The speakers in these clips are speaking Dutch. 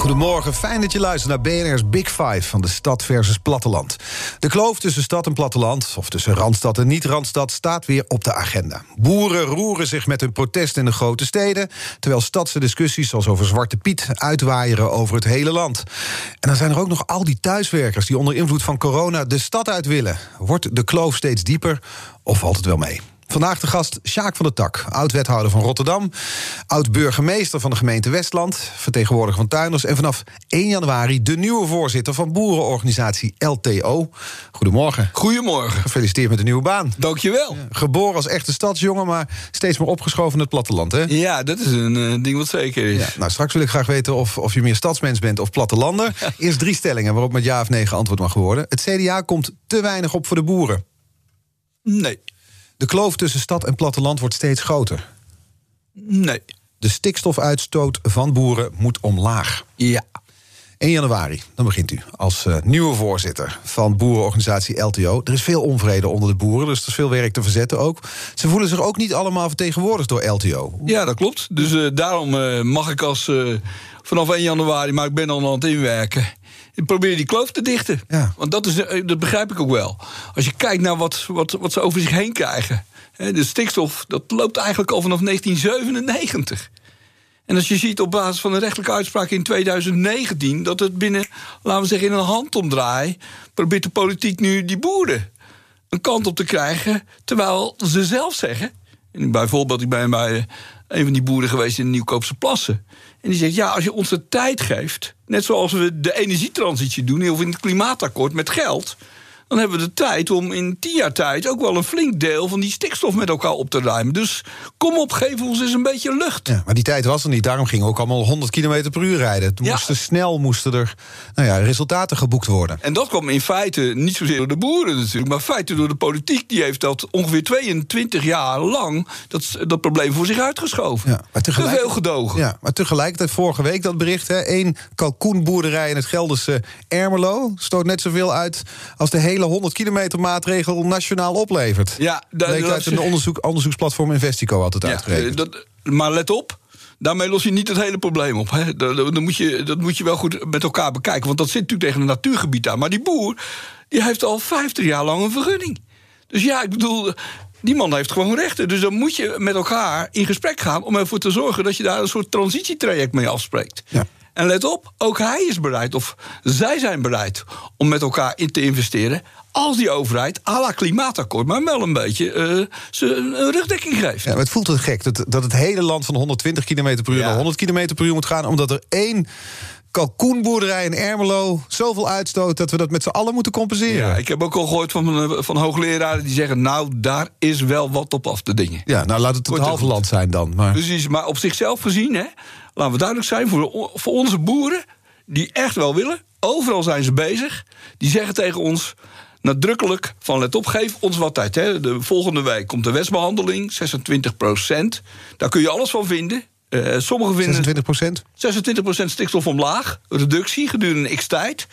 Goedemorgen, fijn dat je luistert naar BNR's Big Five van de stad versus platteland. De kloof tussen stad en platteland, of tussen Randstad en niet-Randstad, staat weer op de agenda. Boeren roeren zich met hun protest in de grote steden, terwijl stadse discussies zoals over Zwarte Piet uitwaaieren over het hele land. En dan zijn er ook nog al die thuiswerkers die onder invloed van corona de stad uit willen. Wordt de kloof steeds dieper of valt het wel mee? Vandaag de gast Sjaak van der Tak, oud-wethouder van Rotterdam... oud-burgemeester van de gemeente Westland... vertegenwoordiger van tuinders... en vanaf 1 januari de nieuwe voorzitter van boerenorganisatie LTO. Goedemorgen. Goedemorgen. Gefeliciteerd met de nieuwe baan. Dankjewel. Ja, geboren als echte stadsjongen, maar steeds meer opgeschoven in het platteland, hè? Ja, dat is een uh, ding wat zeker is. Ja, nou, straks wil ik graag weten of, of je meer stadsmens bent of plattelander. Eerst drie stellingen waarop met ja of nee geantwoord mag worden. Het CDA komt te weinig op voor de boeren. Nee. De kloof tussen stad en platteland wordt steeds groter. Nee. De stikstofuitstoot van boeren moet omlaag. Ja. 1 januari, dan begint u als uh, nieuwe voorzitter van boerenorganisatie LTO. Er is veel onvrede onder de boeren, dus er is veel werk te verzetten ook. Ze voelen zich ook niet allemaal vertegenwoordigd door LTO. Ja, dat klopt. Dus uh, daarom uh, mag ik als vanaf 1 januari, maar ik ben al aan het inwerken. Ik probeer die kloof te dichten. Ja. Want dat, is, dat begrijp ik ook wel. Als je kijkt naar wat, wat, wat ze over zich heen krijgen. Hè, de stikstof, dat loopt eigenlijk al vanaf 1997. En als je ziet op basis van een rechtelijke uitspraak in 2019... dat het binnen, laten we zeggen, in een handomdraai... probeert de politiek nu die boeren een kant op te krijgen... terwijl ze zelf zeggen... En bijvoorbeeld, ik ben bij een van die boeren geweest in de Nieuwkoopse Plassen. En die zegt, ja, als je ons de tijd geeft... net zoals we de energietransitie doen... of in het klimaatakkoord met geld dan hebben we de tijd om in tien jaar tijd ook wel een flink deel van die stikstof met elkaar op te ruimen. Dus kom op, geef ons eens een beetje lucht. Ja, maar die tijd was er niet. Daarom gingen we ook allemaal 100 km per uur rijden. Het Ja. moesten snel moesten er nou ja, resultaten geboekt worden. En dat kwam in feite niet zozeer door de boeren natuurlijk, maar feite door de politiek. Die heeft dat ongeveer 22 jaar lang dat, dat probleem voor zich uitgeschoven. Ja, maar Te tegelijk- veel gedogen. Ja, maar tegelijkertijd vorige week dat bericht... hè, één kalkoenboerderij in het Gelderse Ermelo... stoot net zoveel uit als de hele 100 kilometer maatregel nationaal oplevert. Ja, dat uit is- een onderzoek, onderzoeksplatform Investico het Ja, uitgerekend. eh, dat, maar let op. Daarmee los je niet het hele probleem op. Hè. Dat moet je, dat moet je wel goed met elkaar bekijken. Want dat zit natuurlijk tegen een natuurgebied aan. Maar die boer die heeft al 50 jaar lang een vergunning. Dus ja, ik bedoel, die man heeft gewoon rechten. Dus dan moet je met elkaar in gesprek gaan... om ervoor te zorgen dat je daar een soort transitietraject mee afspreekt. Ja. En let op, ook hij is bereid, of zij zijn bereid... om met elkaar in te investeren... als die overheid, à la klimaatakkoord... maar wel een beetje eh, ze een, rugdekking geeft. Ja, maar het voelt het gek dat, dat het hele land van 120 km per uur Ja. naar 100 km per uur moet gaan... omdat er één kalkoenboerderij in Ermelo zoveel uitstoot... dat we dat met z'n allen moeten compenseren. Ja, ik heb ook al gehoord van, van hoogleraren die zeggen... nou, daar is wel wat op af te dingen. Ja, nou laat het het halve land zijn dan. Maar... Precies, maar op zichzelf gezien, hè, laten we duidelijk zijn... Voor, voor onze boeren, die echt wel willen... overal zijn ze bezig, die zeggen tegen ons... nadrukkelijk van let op, geef ons wat tijd. Hè. De volgende week komt de wetsbehandeling, 26 procent. Daar kun je alles van vinden. Eh sommigen vinden... 26 procent? 26% stikstof omlaag, reductie gedurende x tijd.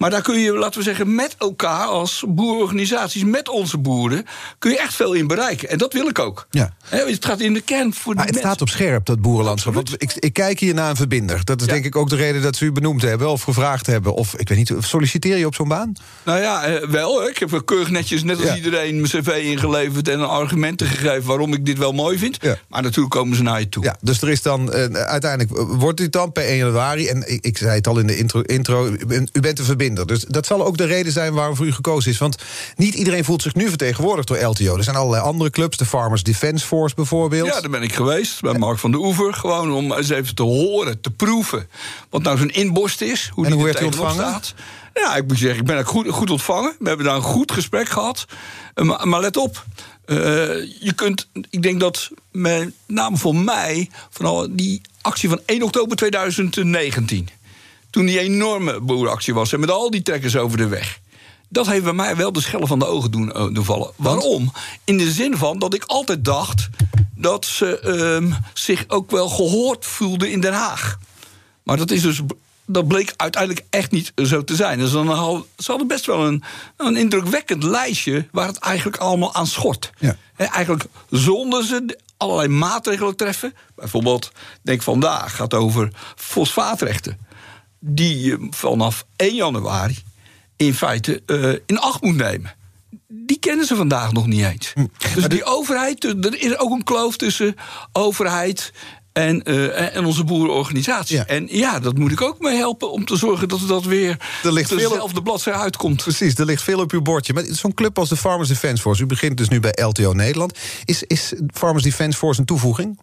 Maar daar kun je, laten we zeggen, met elkaar als boerenorganisaties, met onze boeren, kun je echt veel in bereiken. En dat wil ik ook. Ja. Het gaat in de kern voor de Maar het mensen. staat op scherp, dat boerenlandschap. Want ik, ik kijk hier naar een verbinder. Dat is Ja. denk ik ook de reden dat ze u benoemd hebben... of gevraagd hebben. Of, ik weet niet, solliciteer je op zo'n baan? Nou ja, eh, wel. Ik heb keurig netjes, net als Ja. iedereen, mijn cv ingeleverd en argumenten gegeven waarom ik dit wel mooi vind. Ja. Maar natuurlijk komen ze naar je toe. Ja, dus er is dan eh, uiteindelijk... eh, wordt dit dan per 1 januari... en ik, ik zei het al in de intro, intro u bent een verbinder. Dus dat zal ook de reden zijn waarom voor u gekozen is. Want niet iedereen voelt zich nu vertegenwoordigd door LTO. Er zijn allerlei andere clubs, de Farmers Defence Force bijvoorbeeld. Ja, daar ben ik geweest, bij Mark van de Oever. Gewoon om eens even te horen, te proeven. Wat nou zo'n inborst is. Hoe En die hoe er werd u tegenop ontvangen? Staat. Ja, ik moet zeggen, ik ben ook goed, goed ontvangen. We hebben daar een goed gesprek gehad. Eh, Maar, maar let op. eh, je kunt, ik denk dat met name voor mij, vooral die actie van 1 oktober 2019. Toen die enorme boeractie was en met al die trekkers over de weg. Dat heeft bij mij wel de schellen van de ogen doen, eh, doen vallen. Waarom? In de zin van dat ik altijd dacht dat ze ehm, zich ook wel gehoord voelden in Den Haag. Maar dat is dus dat bleek uiteindelijk echt niet zo te zijn. Dus dan ze hadden best wel een, een indrukwekkend lijstje waar het eigenlijk allemaal aan schort. Ja. En eigenlijk zonder ze allerlei maatregelen treffen. Bijvoorbeeld, denk vandaag gaat over fosfaatrechten. Die je vanaf 1 januari in feite uh, in acht moet nemen. Die kennen ze vandaag nog niet eens. Hm. Dus die overheid, er is ook een kloof tussen overheid en, uh, en onze boerenorganisatie. Ja. En ja, dat moet ik ook mee helpen om te zorgen dat dat weer er ligt dezelfde bladzij uitkomt. Precies, er ligt veel op uw bordje. Maar zo'n club als de Farmers Defence Force, u begint dus nu bij LTO Nederland. Is, is Farmers Defence Force een toevoeging?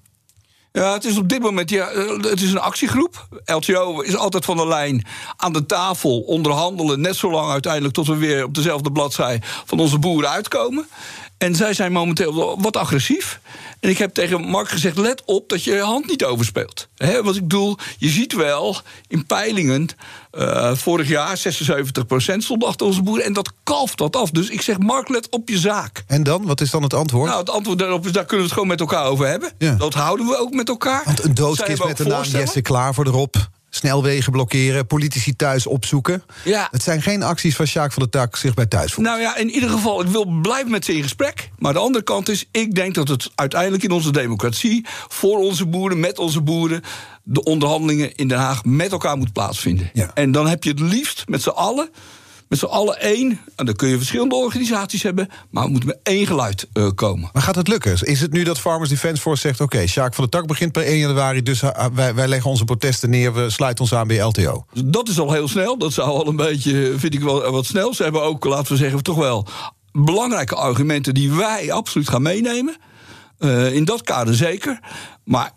Ja, het is op dit moment ja, eh, het is een actiegroep. LTO is altijd van de lijn aan de tafel onderhandelen. Net zo lang uiteindelijk tot we weer op dezelfde bladzij van onze boeren uitkomen. En zij zijn momenteel wat agressief. En ik heb tegen Mark gezegd: let op dat je je hand niet overspeelt. He, wat ik bedoel, je ziet wel in peilingen. Uh, vorig jaar 76% stond achter onze boeren. En dat kalft wat af. Dus ik zeg: Mark, let op je zaak. En dan? Wat is dan het antwoord? Nou, het antwoord daarop is: daar kunnen we het gewoon met elkaar over hebben. Ja. Dat houden we ook met elkaar. Want een doodskist met de naam Jesse Klaar voor erop snelwegen blokkeren, politici thuis opzoeken. Ja. Het zijn geen acties van Sjaak van de Tak zich bij thuis voelt. Nou ja, in ieder geval, ik wil blijven met ze in gesprek. Maar de andere kant is, ik denk dat het uiteindelijk in onze democratie... voor onze boeren, met onze boeren... de onderhandelingen in Den Haag met elkaar moet plaatsvinden. Ja. En dan heb je het liefst met z'n allen met z'n allen één. En dan kun je verschillende organisaties hebben, maar we moeten met één geluid uh, komen. Maar gaat het lukken? Is het nu dat Farmers Defence Force zegt: Oké, okay, Sjaak van de Tak begint per 1 januari, dus uh, wij, wij leggen onze protesten neer, we sluiten ons aan bij LTO? Dat is al heel snel. Dat zou al een beetje, vind ik wel wat snel. Ze hebben ook, laten we zeggen, toch wel belangrijke argumenten die wij absoluut gaan meenemen. Uh, in dat kader zeker. Maar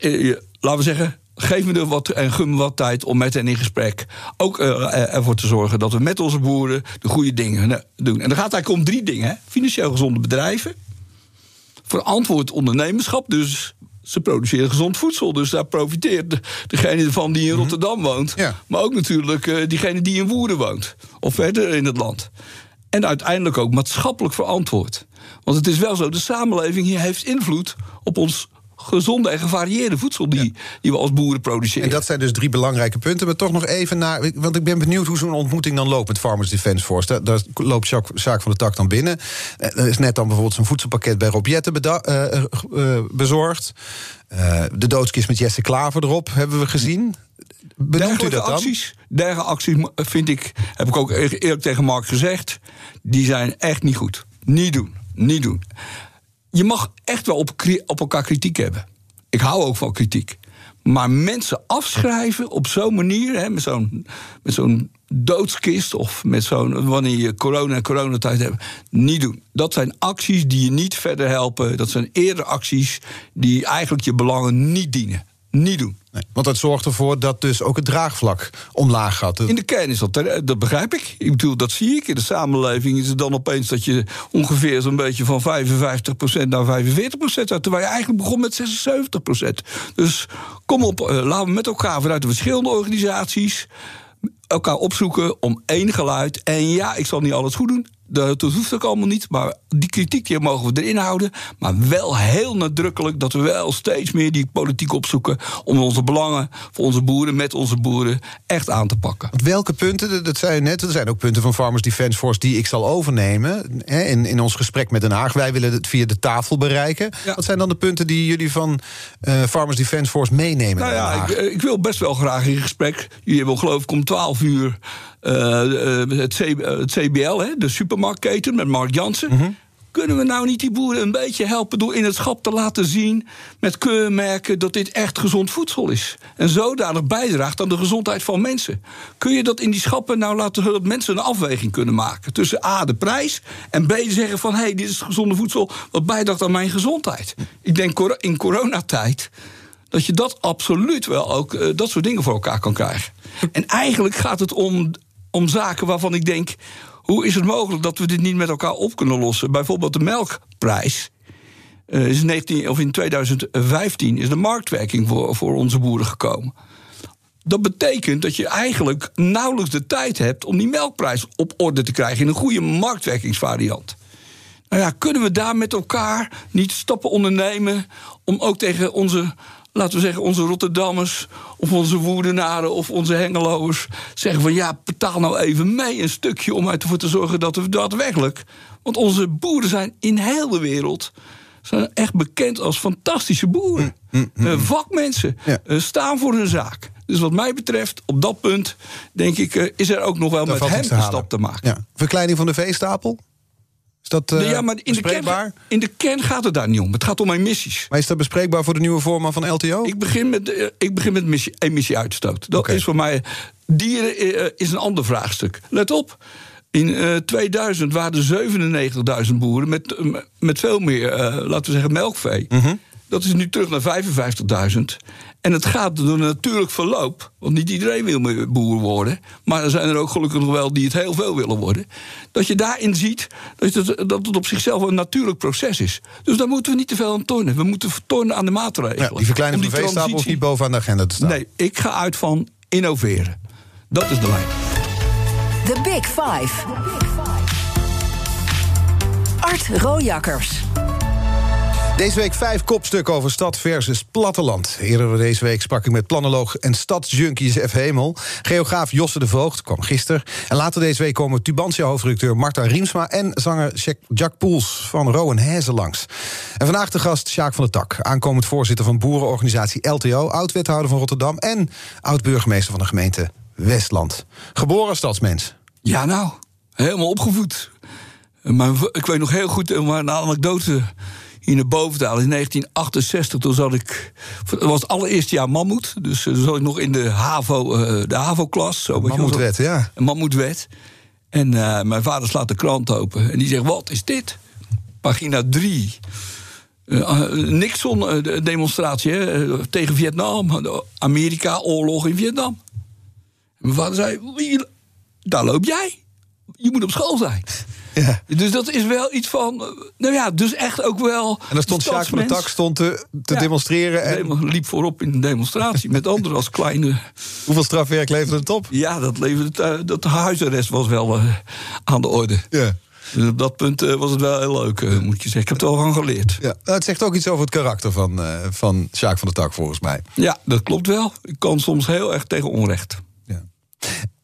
laten we zeggen, geef me er wat en gun me wat tijd om met hen in gesprek ook uh, ervoor te zorgen dat we met onze boeren de goede dingen doen. En dan gaat het eigenlijk om drie dingen: hè? financieel gezonde bedrijven, verantwoord ondernemerschap, dus ze produceren gezond voedsel. Dus daar profiteert degene ervan die in mhm. Rotterdam woont. Maar ook natuurlijk uh, diegene die in Woerden woont. Of verder in het land. En uiteindelijk ook maatschappelijk verantwoord. Want het is wel zo, de samenleving hier heeft invloed op ons gezonde en gevarieerde voedsel die, die we als boeren produceren. En dat zijn dus drie belangrijke punten. Maar toch nog even naar. Want ik ben benieuwd hoe zo'n ontmoeting dan loopt met Farmers Defence Force. Daar, daar loopt Jacques, Jacques van de Tak dan binnen. Eh, er is net dan bijvoorbeeld zo'n voedselpakket bij Rob uh, uh, bezorgd. de doodskist met Jesse Klaver erop hebben we gezien. Benoemt u dat dan? Acties, dergelijke acties vind ik, heb ik ook eerlijk tegen Mark gezegd, die zijn echt niet goed. Niet doen. Niet doen je mag echt wel op, op elkaar kritiek hebben. Ik hou ook van kritiek. Maar mensen afschrijven op zo'n manier, hè, met zo'n zo'n doodskist of met zo'n wanneer je corona en coronatijd hebt, niet doen. Dat zijn acties die je niet verder helpen. Dat zijn eerder acties die eigenlijk je belangen niet dienen. Niet doen. Nee, want dat zorgt ervoor dat dus ook het draagvlak omlaag gaat. In de kern is dat, dat begrijp ik. Ik bedoel, dat zie ik. In de samenleving is het dan opeens dat je ongeveer zo'n beetje van 55% naar 45% uit. Terwijl je eigenlijk begon met 76%. Dus kom op, uh, laten we met elkaar vanuit de verschillende organisaties elkaar opzoeken om één geluid. En ja, ik zal niet alles goed doen. Dat, hoeft ook allemaal niet. Maar die kritiek mogen we erin houden. Maar wel heel nadrukkelijk dat we wel steeds meer die politiek opzoeken. om onze belangen voor onze boeren, met onze boeren, echt aan te pakken. welke punten, dat zei je net, er zijn ook punten van Farmers Defence Force die ik zal overnemen. Hè, in, in ons gesprek met Den Haag. Wij willen het via de tafel bereiken. Wat zijn dan de punten die jullie van uh, Farmers Defence Force meenemen? Nou ja, ik, ik, wil best wel graag in gesprek. Jullie hebben geloof ik om 12 uur uh, het, het, CBL, hè, de supermarktketen met Mark Jansen. Mhm. Kunnen we nou niet die boeren een beetje helpen door in het schap te laten zien met keurmerken dat dit echt gezond voedsel is? En zodanig bijdraagt aan de gezondheid van mensen. Kun je dat in die schappen nou laten dat mensen een afweging kunnen maken tussen A, de prijs en B, zeggen van hé, hey, dit is gezonde voedsel wat bijdraagt aan mijn gezondheid? Ik denk in coronatijd dat je dat absoluut wel ook dat soort dingen voor elkaar kan krijgen. En eigenlijk gaat het om om zaken waarvan ik denk: hoe is het mogelijk dat we dit niet met elkaar op kunnen lossen? Bijvoorbeeld de melkprijs. Uh, is 19, of in 2015 is de marktwerking voor, voor onze boeren gekomen. Dat betekent dat je eigenlijk nauwelijks de tijd hebt om die melkprijs op orde te krijgen in een goede marktwerkingsvariant. Nou ja, kunnen we daar met elkaar niet stappen ondernemen om ook tegen onze, laten we zeggen, onze Rotterdammers of onze Woerdenaren of onze Hengeloers zeggen van ja, betaal nou even mee een stukje om ervoor te zorgen dat we daadwerkelijk, want onze boeren zijn in heel de wereld zijn echt bekend als fantastische boeren. Mm, Eh, vakmensen Ja. eh, staan voor hun zaak. Dus wat mij betreft, op dat punt, denk ik, eh, is er ook nog wel met hem iets een stap te maken. Ja. Verkleining van de veestapel? Dat eh, ja, maar in de, kern, in de kern gaat het daar niet om. Het gaat om emissies. Maar is dat bespreekbaar voor de nieuwe voorman van LTO? Ik begin met, eh, ik begin met missie- emissieuitstoot. Dat is voor mij. Dieren eh, is een ander vraagstuk. Let op. In eh, 2000 waren er 97.000 boeren met, eh, met veel meer, eh, laten we zeggen, melkvee. Mhm. Dat is nu terug naar 55.000. En het gaat door een natuurlijk verloop. Want niet iedereen wil meer boer worden. Maar er zijn er ook gelukkig nog wel die het heel veel willen worden. Dat je daarin ziet dat het, dat het op zichzelf een natuurlijk proces is. Dus daar moeten we niet te veel aan tornen. We moeten tornen aan de maatregelen. ja, die verkleining van de veestapel is transitie- niet bovenaan de agenda te staan. Nee, ik ga uit van innoveren. Dat is de lijn. The Big Five. Art Rojakkers. Deze week vijf kopstukken over stad versus platteland. Eerder deze week sprak ik met planoloog en stadsjunkie F. Hemel. Geograaf Josse de Voogd kwam gisteren. En later deze week komen Tubantia-hoofdredacteur Marta Riemsma... en zanger Jack- Poels van Rowan Hezen langs. En vandaag de gast Sjaak van der Tak... aankomend voorzitter van boerenorganisatie LTO... oud-wethouder van Rotterdam... en oud-burgemeester van de gemeente Westland. Geboren stadsmens. Ja, nou, helemaal opgevoed. Maar ik weet nog heel goed om een anekdote hier naar boven te halen. In 1968, toen zat ik. Het was het allereerste jaar mammoet. Dus eh, toen zat ik nog in de HAVO, eh, de HAVO-klas. Mammoetwet, ja. Mammoetwet. En eh, mijn vader slaat de krant open. En die zegt: Wat is dit? Pagina 3. Nixon-demonstratie tegen Vietnam. De Amerika-oorlog in Vietnam. En mijn vader zei: "Wie- Daar loop jij. Je moet op school zijn. Ja. Dus dat is wel iets van. eh, Nou ja, dus echt ook wel. En dan stond Sjaak van der Tak stond te, te Ja. demonstreren... en liep voorop in de demonstratie. met anderen als kleine. hoeveel strafwerk leverde het op? Ja, dat, leverde, het, eh, dat huisarrest was wel eh, aan de orde. Ja. Dus op dat punt was het wel heel leuk, eh, moet je zeggen. Ik heb er wel van geleerd. Ja, nou, het zegt ook iets over het karakter van, eh van Sjaak van der Tak, volgens mij. Ja, dat klopt wel. Ik kan soms heel erg tegen onrecht. Ja.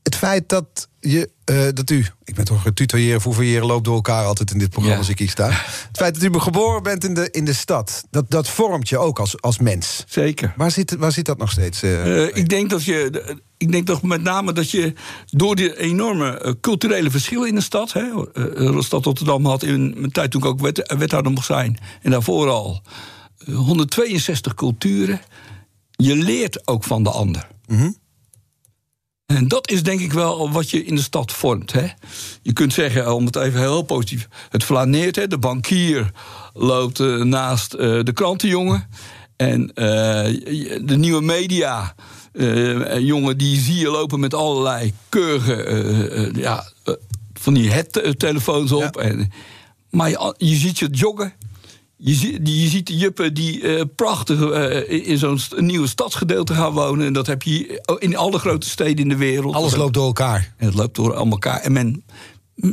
Het feit dat, je, eh, dat u, ik ben toch tutoyeren, fouveren, loopt door elkaar altijd in dit programma Ja. als ik hier sta. Het feit dat u geboren bent in de, in de stad, dat, dat vormt je ook als, als mens. Zeker. Waar zit, waar zit dat nog steeds? eh? Eh, ik denk dat je. Ik denk toch met name dat je door die enorme culturele verschillen in de stad. Hè, de stad Rotterdam had in mijn tijd toen ik ook wet, wethouder mocht zijn. En daarvoor al eh, 162 culturen. Je leert ook van de ander. En dat is denk ik wel wat je in de stad vormt. Hè? Je kunt zeggen, om het even heel positief, het flaneert. Hè? De bankier loopt eh, naast eh, de krantenjongen. En eh, de nieuwe media, eh, jongen, die zie je lopen met allerlei keurige eh, eh, ja, eh, van die het-telefoons op. Ja. En, maar je, je ziet je joggen. Je, ziet de juppen die eh, prachtig eh, in- zo'n nieuwe stadsgedeelte gaan wonen. En dat heb je hier in alle grote steden in de wereld. Alles loopt door elkaar. En het loopt door elkaar. En men,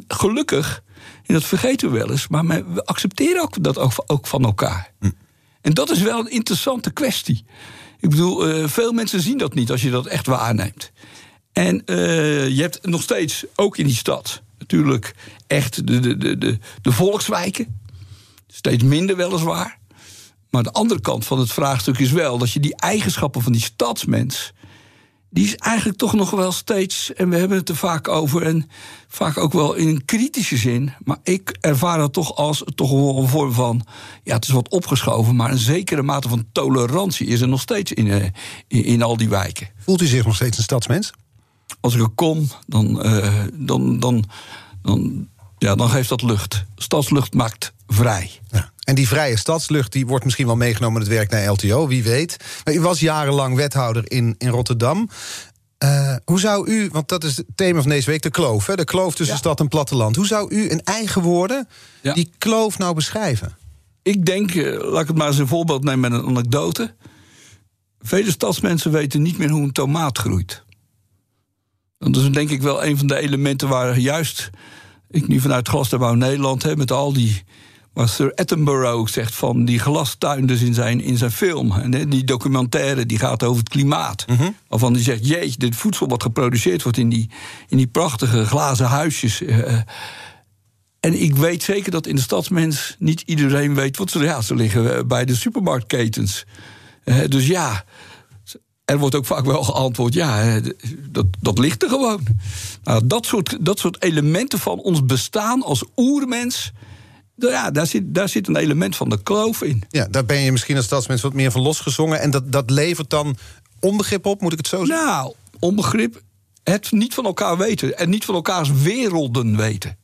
gelukkig, en dat vergeten we wel eens... maar men, we accepteren ook dat ook, ook van elkaar. En dat is wel een interessante kwestie. Ik bedoel, eh, veel mensen zien dat niet als je dat echt waarneemt. En je hebt nog steeds, ook in die stad... natuurlijk echt de, de, de, de, de volkswijken. Steeds minder weliswaar. Maar de andere kant van het vraagstuk is wel... dat je die eigenschappen van die stadsmens die is eigenlijk toch nog wel steeds, en we hebben het er vaak over, en vaak ook wel in een kritische zin, maar ik ervaar dat toch als toch wel een vorm van, ja, het is wat opgeschoven, maar een zekere mate van tolerantie is er nog steeds in, eh, in, in al die wijken. Voelt u zich nog steeds een stadsmens? Als ik er kom, dan, eh, dan, dan, dan, ja, dan geeft dat lucht. Stadslucht maakt vrij. Ja. En die vrije stadslucht die wordt misschien wel meegenomen in het werk naar LTO, wie weet. Maar u was jarenlang wethouder in, in Rotterdam. Eh, hoe zou u, want dat is het thema van deze week, de kloof, hè? de kloof tussen Ja. stad en platteland. Hoe zou u in eigen woorden Ja. die kloof nou beschrijven? Ik denk, eh, laat ik het maar eens een voorbeeld nemen met een anekdote. Vele stadsmensen weten niet meer hoe een tomaat groeit. Dat is denk ik wel een van de elementen waar juist ik nu vanuit Glasterbouw Nederland heb met al die. Wat Sir Attenborough zegt van die glastuin dus in zijn, in zijn film. En die documentaire die gaat over het klimaat. Waarvan hij zegt: Jeetje, dit voedsel wat geproduceerd wordt in die, in die prachtige glazen huisjes. eh, en ik weet zeker dat in de stadsmens niet iedereen weet wat ze. Ja, ze liggen eh, bij de supermarktketens. Eh, dus ja, er wordt ook vaak wel geantwoord: ja, eh, dat, dat ligt er gewoon. Nou, dat, soort, dat soort elementen van ons bestaan als oermens. Ja, daar zit, daar zit een element van de kloof in. Ja, daar ben je misschien als stadsmens wat meer van losgezongen. En dat, dat levert dan onbegrip op, moet ik het zo zeggen? Nou, onbegrip. Het niet van elkaar weten. En niet van elkaars werelden weten.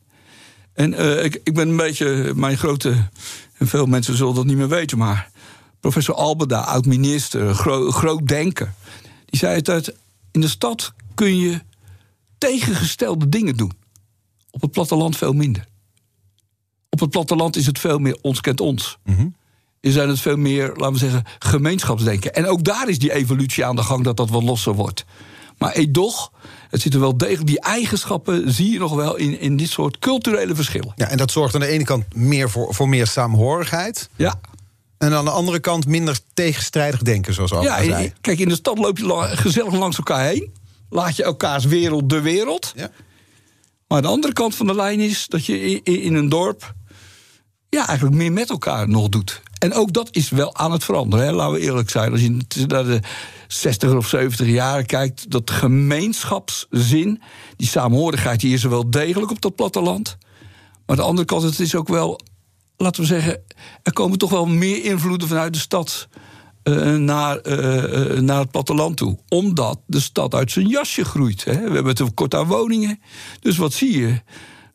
En eh, ik, ik ben een beetje. Mijn grote. En veel mensen zullen dat niet meer weten, maar. Professor Albeda, oud-minister, gro- groot denker. Die zei het uit. In de stad kun je tegengestelde dingen doen. Op het platteland veel minder. Op het platteland is het veel meer ons kent ons. Is zijn het veel meer, laten we zeggen, gemeenschapsdenken. En ook daar is die evolutie aan de gang dat dat wat losser wordt. Maar edoch, het zitten wel degelijk, die eigenschappen zie je nog wel in, in dit soort culturele verschillen. Ja, en dat zorgt aan de ene kant meer voor, voor meer saamhorigheid. Ja. En aan de andere kant minder tegenstrijdig denken, zoals al Ja, zei. kijk, in de stad loop je la- gezellig langs elkaar heen. Laat je elkaars wereld de wereld. Ja. Maar de andere kant van de lijn is dat je i- i- in een dorp. Ja, eigenlijk meer met elkaar nog doet. En ook dat is wel aan het veranderen, hè? laten we eerlijk zijn. Als je naar de 60 of 70 jaren kijkt, dat gemeenschapszin, die saamhorigheid, die is er wel degelijk op dat platteland. Maar aan de andere kant, het is ook wel, laten we zeggen, er komen toch wel meer invloeden vanuit de stad. eh, naar, eh, eh, naar het platteland toe. Omdat de stad uit zijn jasje groeit. Hè. We hebben tekort aan woningen. Dus wat zie je?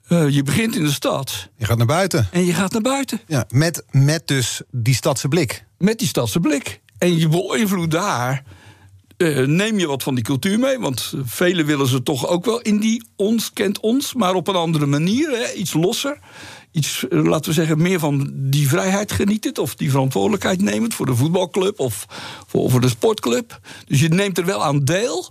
Eh, je begint in de stad Je gaat naar buiten. en je gaat naar buiten. Ja, met, met dus die stadse blik. Met die stadse blik. En je beïnvloedt daar. eh, neem je wat van die cultuur mee? Want velen willen ze toch ook wel in die ons kent ons, maar op een andere manier. Hè, iets losser. Iets, eh, laten we zeggen, meer van die vrijheid genieten. Of die verantwoordelijkheid nemen voor de voetbalclub of voor, voor de sportclub. Dus je neemt er wel aan deel.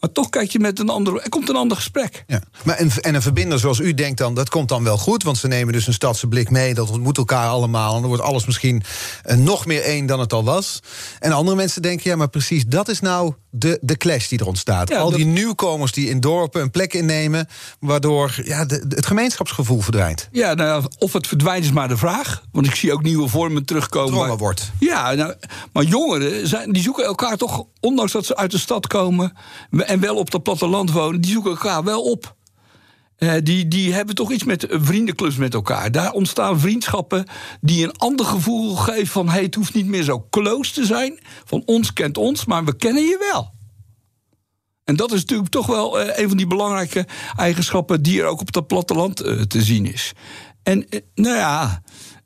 Maar toch kijk je met een ander. Er komt een ander gesprek. Ja. Maar en, en een verbinder zoals u denkt dan, dat komt dan wel goed. Want ze nemen dus een stadse blik mee. Dat ontmoet elkaar allemaal. En dan wordt alles misschien eh, nog meer één dan het al was. En andere mensen denken, ja, maar precies dat is nou de, de clash die er ontstaat. Ja, al die dat- nieuwkomers die in dorpen een plek innemen. Waardoor ja, de, de- het gemeenschapsgevoel verdwijnt. Ja, nou, of het verdwijnt is maar de vraag. Want ik zie ook nieuwe vormen terugkomen. Wordt. Ja, nou, maar jongeren zijn, die zoeken elkaar toch, ondanks dat ze uit de stad komen en wel op dat platteland wonen, die zoeken elkaar wel op. Eh, die, die hebben toch iets met vriendenclubs met elkaar. Daar ontstaan vriendschappen die een ander gevoel geven van... Hey, het hoeft niet meer zo close te zijn. Van ons kent ons, maar we kennen je wel. En dat is natuurlijk toch wel eh, een van die belangrijke eigenschappen... die er ook op dat platteland eh, te zien is. En nou ja,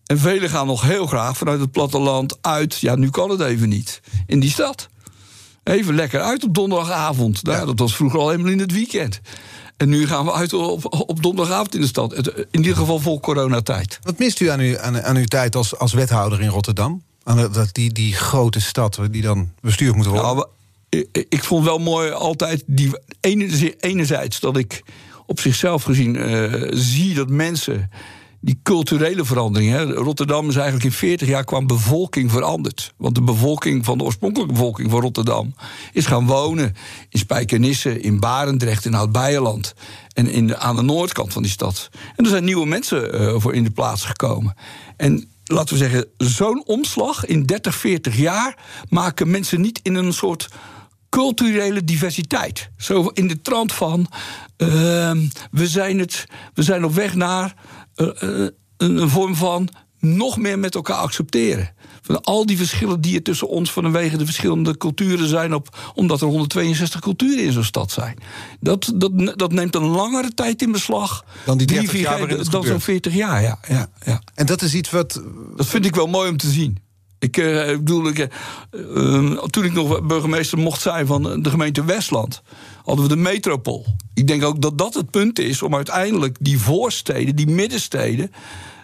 en velen gaan nog heel graag vanuit het platteland uit... ja, nu kan het even niet, in die stad. Even lekker uit op donderdagavond. Nou, ja, dat was vroeger al helemaal in het weekend. En nu gaan we uit op, op donderdagavond in de stad. In ieder geval vol coronatijd. Wat mist u aan, u, aan, aan uw tijd als, als wethouder in Rotterdam? Aan dat, die, die grote stad die dan bestuurd moet worden? Nou, ik, ik vond wel mooi altijd die ene- enerzijds dat ik op zichzelf gezien eh, zie dat mensen die culturele verandering. Hè, Rotterdam is eigenlijk in 40 jaar qua bevolking veranderd. Want de bevolking van de oorspronkelijke bevolking van Rotterdam is gaan wonen in Spijkenisse, in Barendrecht, in Oud-Beijerland. En in aan de noordkant van die stad. En er zijn nieuwe mensen eh, voor in de plaats gekomen. En laten we zeggen, zo'n omslag in 30, 40 jaar maken mensen niet in een soort culturele diversiteit. Zo in de trant van ehm, we, zijn het, we zijn op weg naar een, vorm van nog meer met elkaar accepteren. Van al die verschillen die er tussen ons vanwege de verschillende culturen zijn, op, omdat er 162 culturen in zo'n stad zijn. Dat, dat, dat neemt een langere tijd in beslag Dan die 30 vier- jaar waarin het dan zo'n gebeurt. 40 jaar. Ja, ja, ja. En dat is iets wat. Dat vind ik wel mooi om te zien. Ik, eh, bedoel, ik, eh, eh, toen ik nog burgemeester mocht zijn van de gemeente Westland, hadden we de metropool. Ik denk ook dat dat het punt is om uiteindelijk die voorsteden, die middensteden,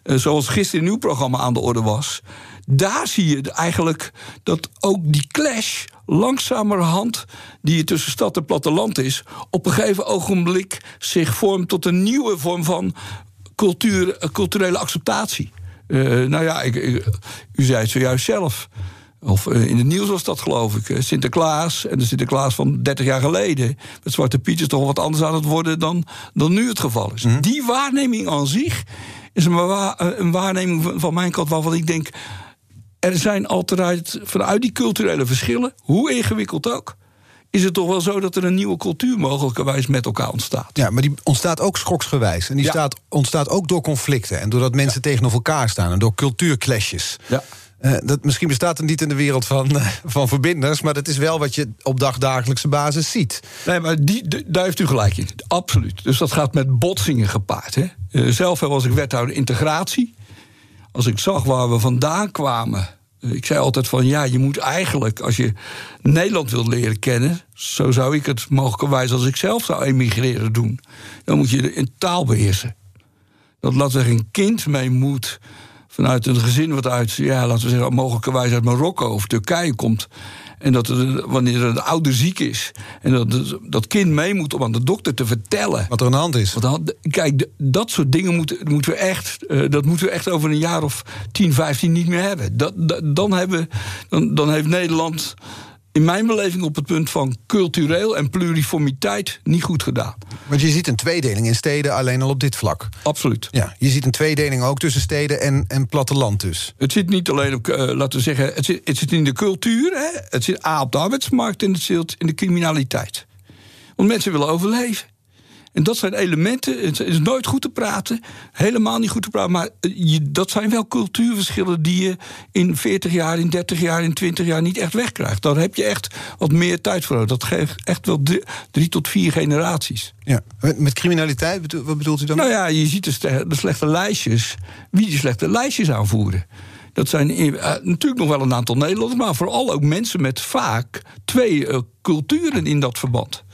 eh, zoals gisteren in uw programma aan de orde was. Daar zie je eigenlijk dat ook die clash langzamerhand, die tussen stad en platteland is, op een gegeven ogenblik zich vormt tot een nieuwe vorm van cultuur, eh, culturele acceptatie. Uh, nou ja, ik, u zei het zojuist zelf. Of uh, in het nieuws was dat, geloof ik. Sinterklaas en de Sinterklaas van 30 jaar geleden. Met Zwarte Piet is toch wat anders aan het worden dan, dan nu het geval is. Mm. Die waarneming aan zich is een, wa een waarneming van, van mijn kant waarvan ik denk. Er zijn altijd vanuit die culturele verschillen, hoe ingewikkeld ook is het toch wel zo dat er een nieuwe cultuur mogelijkerwijs met elkaar ontstaat. Ja, maar die ontstaat ook schoksgewijs. En die staat, ontstaat ook door conflicten. En doordat mensen tegenover elkaar staan. En door cultuurclashes. Ja. Uh, dat, misschien bestaat het niet in de wereld van, uh, van verbinders... maar dat is wel wat je op dagdagelijkse basis ziet. Nee, maar die, daar heeft u gelijk in. Absoluut. Dus dat gaat met botsingen gepaard. Hè? Uh, zelf was ik wethouder integratie. Als ik zag waar we vandaan kwamen ik zei altijd van ja, je moet eigenlijk, als je Nederland wilt leren kennen, zo zou ik het mogelijkerwijs als ik zelf zou emigreren doen, dan moet je de taal beheersen. Dat we zeggen, een kind mee moet vanuit een gezin wat uit, ja, laten we zeggen, mogelijkerwijs uit Marokko of Turkije komt. En dat er, wanneer een ouder ziek is. En dat dat kind mee moet om aan de dokter te vertellen. Wat er aan de hand is. Kijk, dat soort dingen moeten, moeten we echt, uh, dat moeten we echt over een jaar of 10, 15 niet meer hebben. Dat, dat, dan, hebben dan, dan heeft Nederland in mijn beleving op het punt van cultureel en pluriformiteit niet goed gedaan. Want je ziet een tweedeling in steden alleen al op dit vlak. Absoluut. Ja, je ziet een tweedeling ook tussen steden en, en platteland dus. Het zit niet alleen op, uh, laten we zeggen, het zit, het zit in de cultuur, hè? het zit A op de arbeidsmarkt en het zit in de criminaliteit. Want mensen willen overleven. En dat zijn elementen. Het is nooit goed te praten. Helemaal niet goed te praten. Maar eh, je, dat zijn wel cultuurverschillen die je in 40 jaar, in 30 jaar, in 20 jaar niet echt wegkrijgt. Daar heb je echt wat meer tijd voor. Dat geeft echt wel drie, tot vier generaties. Ja. Met criminaliteit, wat bedoelt u dan? Nou ja, je ziet de, de slechte lijstjes. Wie die slechte lijstjes aanvoeren. Dat zijn uh, natuurlijk nog wel een aantal Nederlanders, maar vooral ook mensen met vaak twee uh, culturen in dat verband.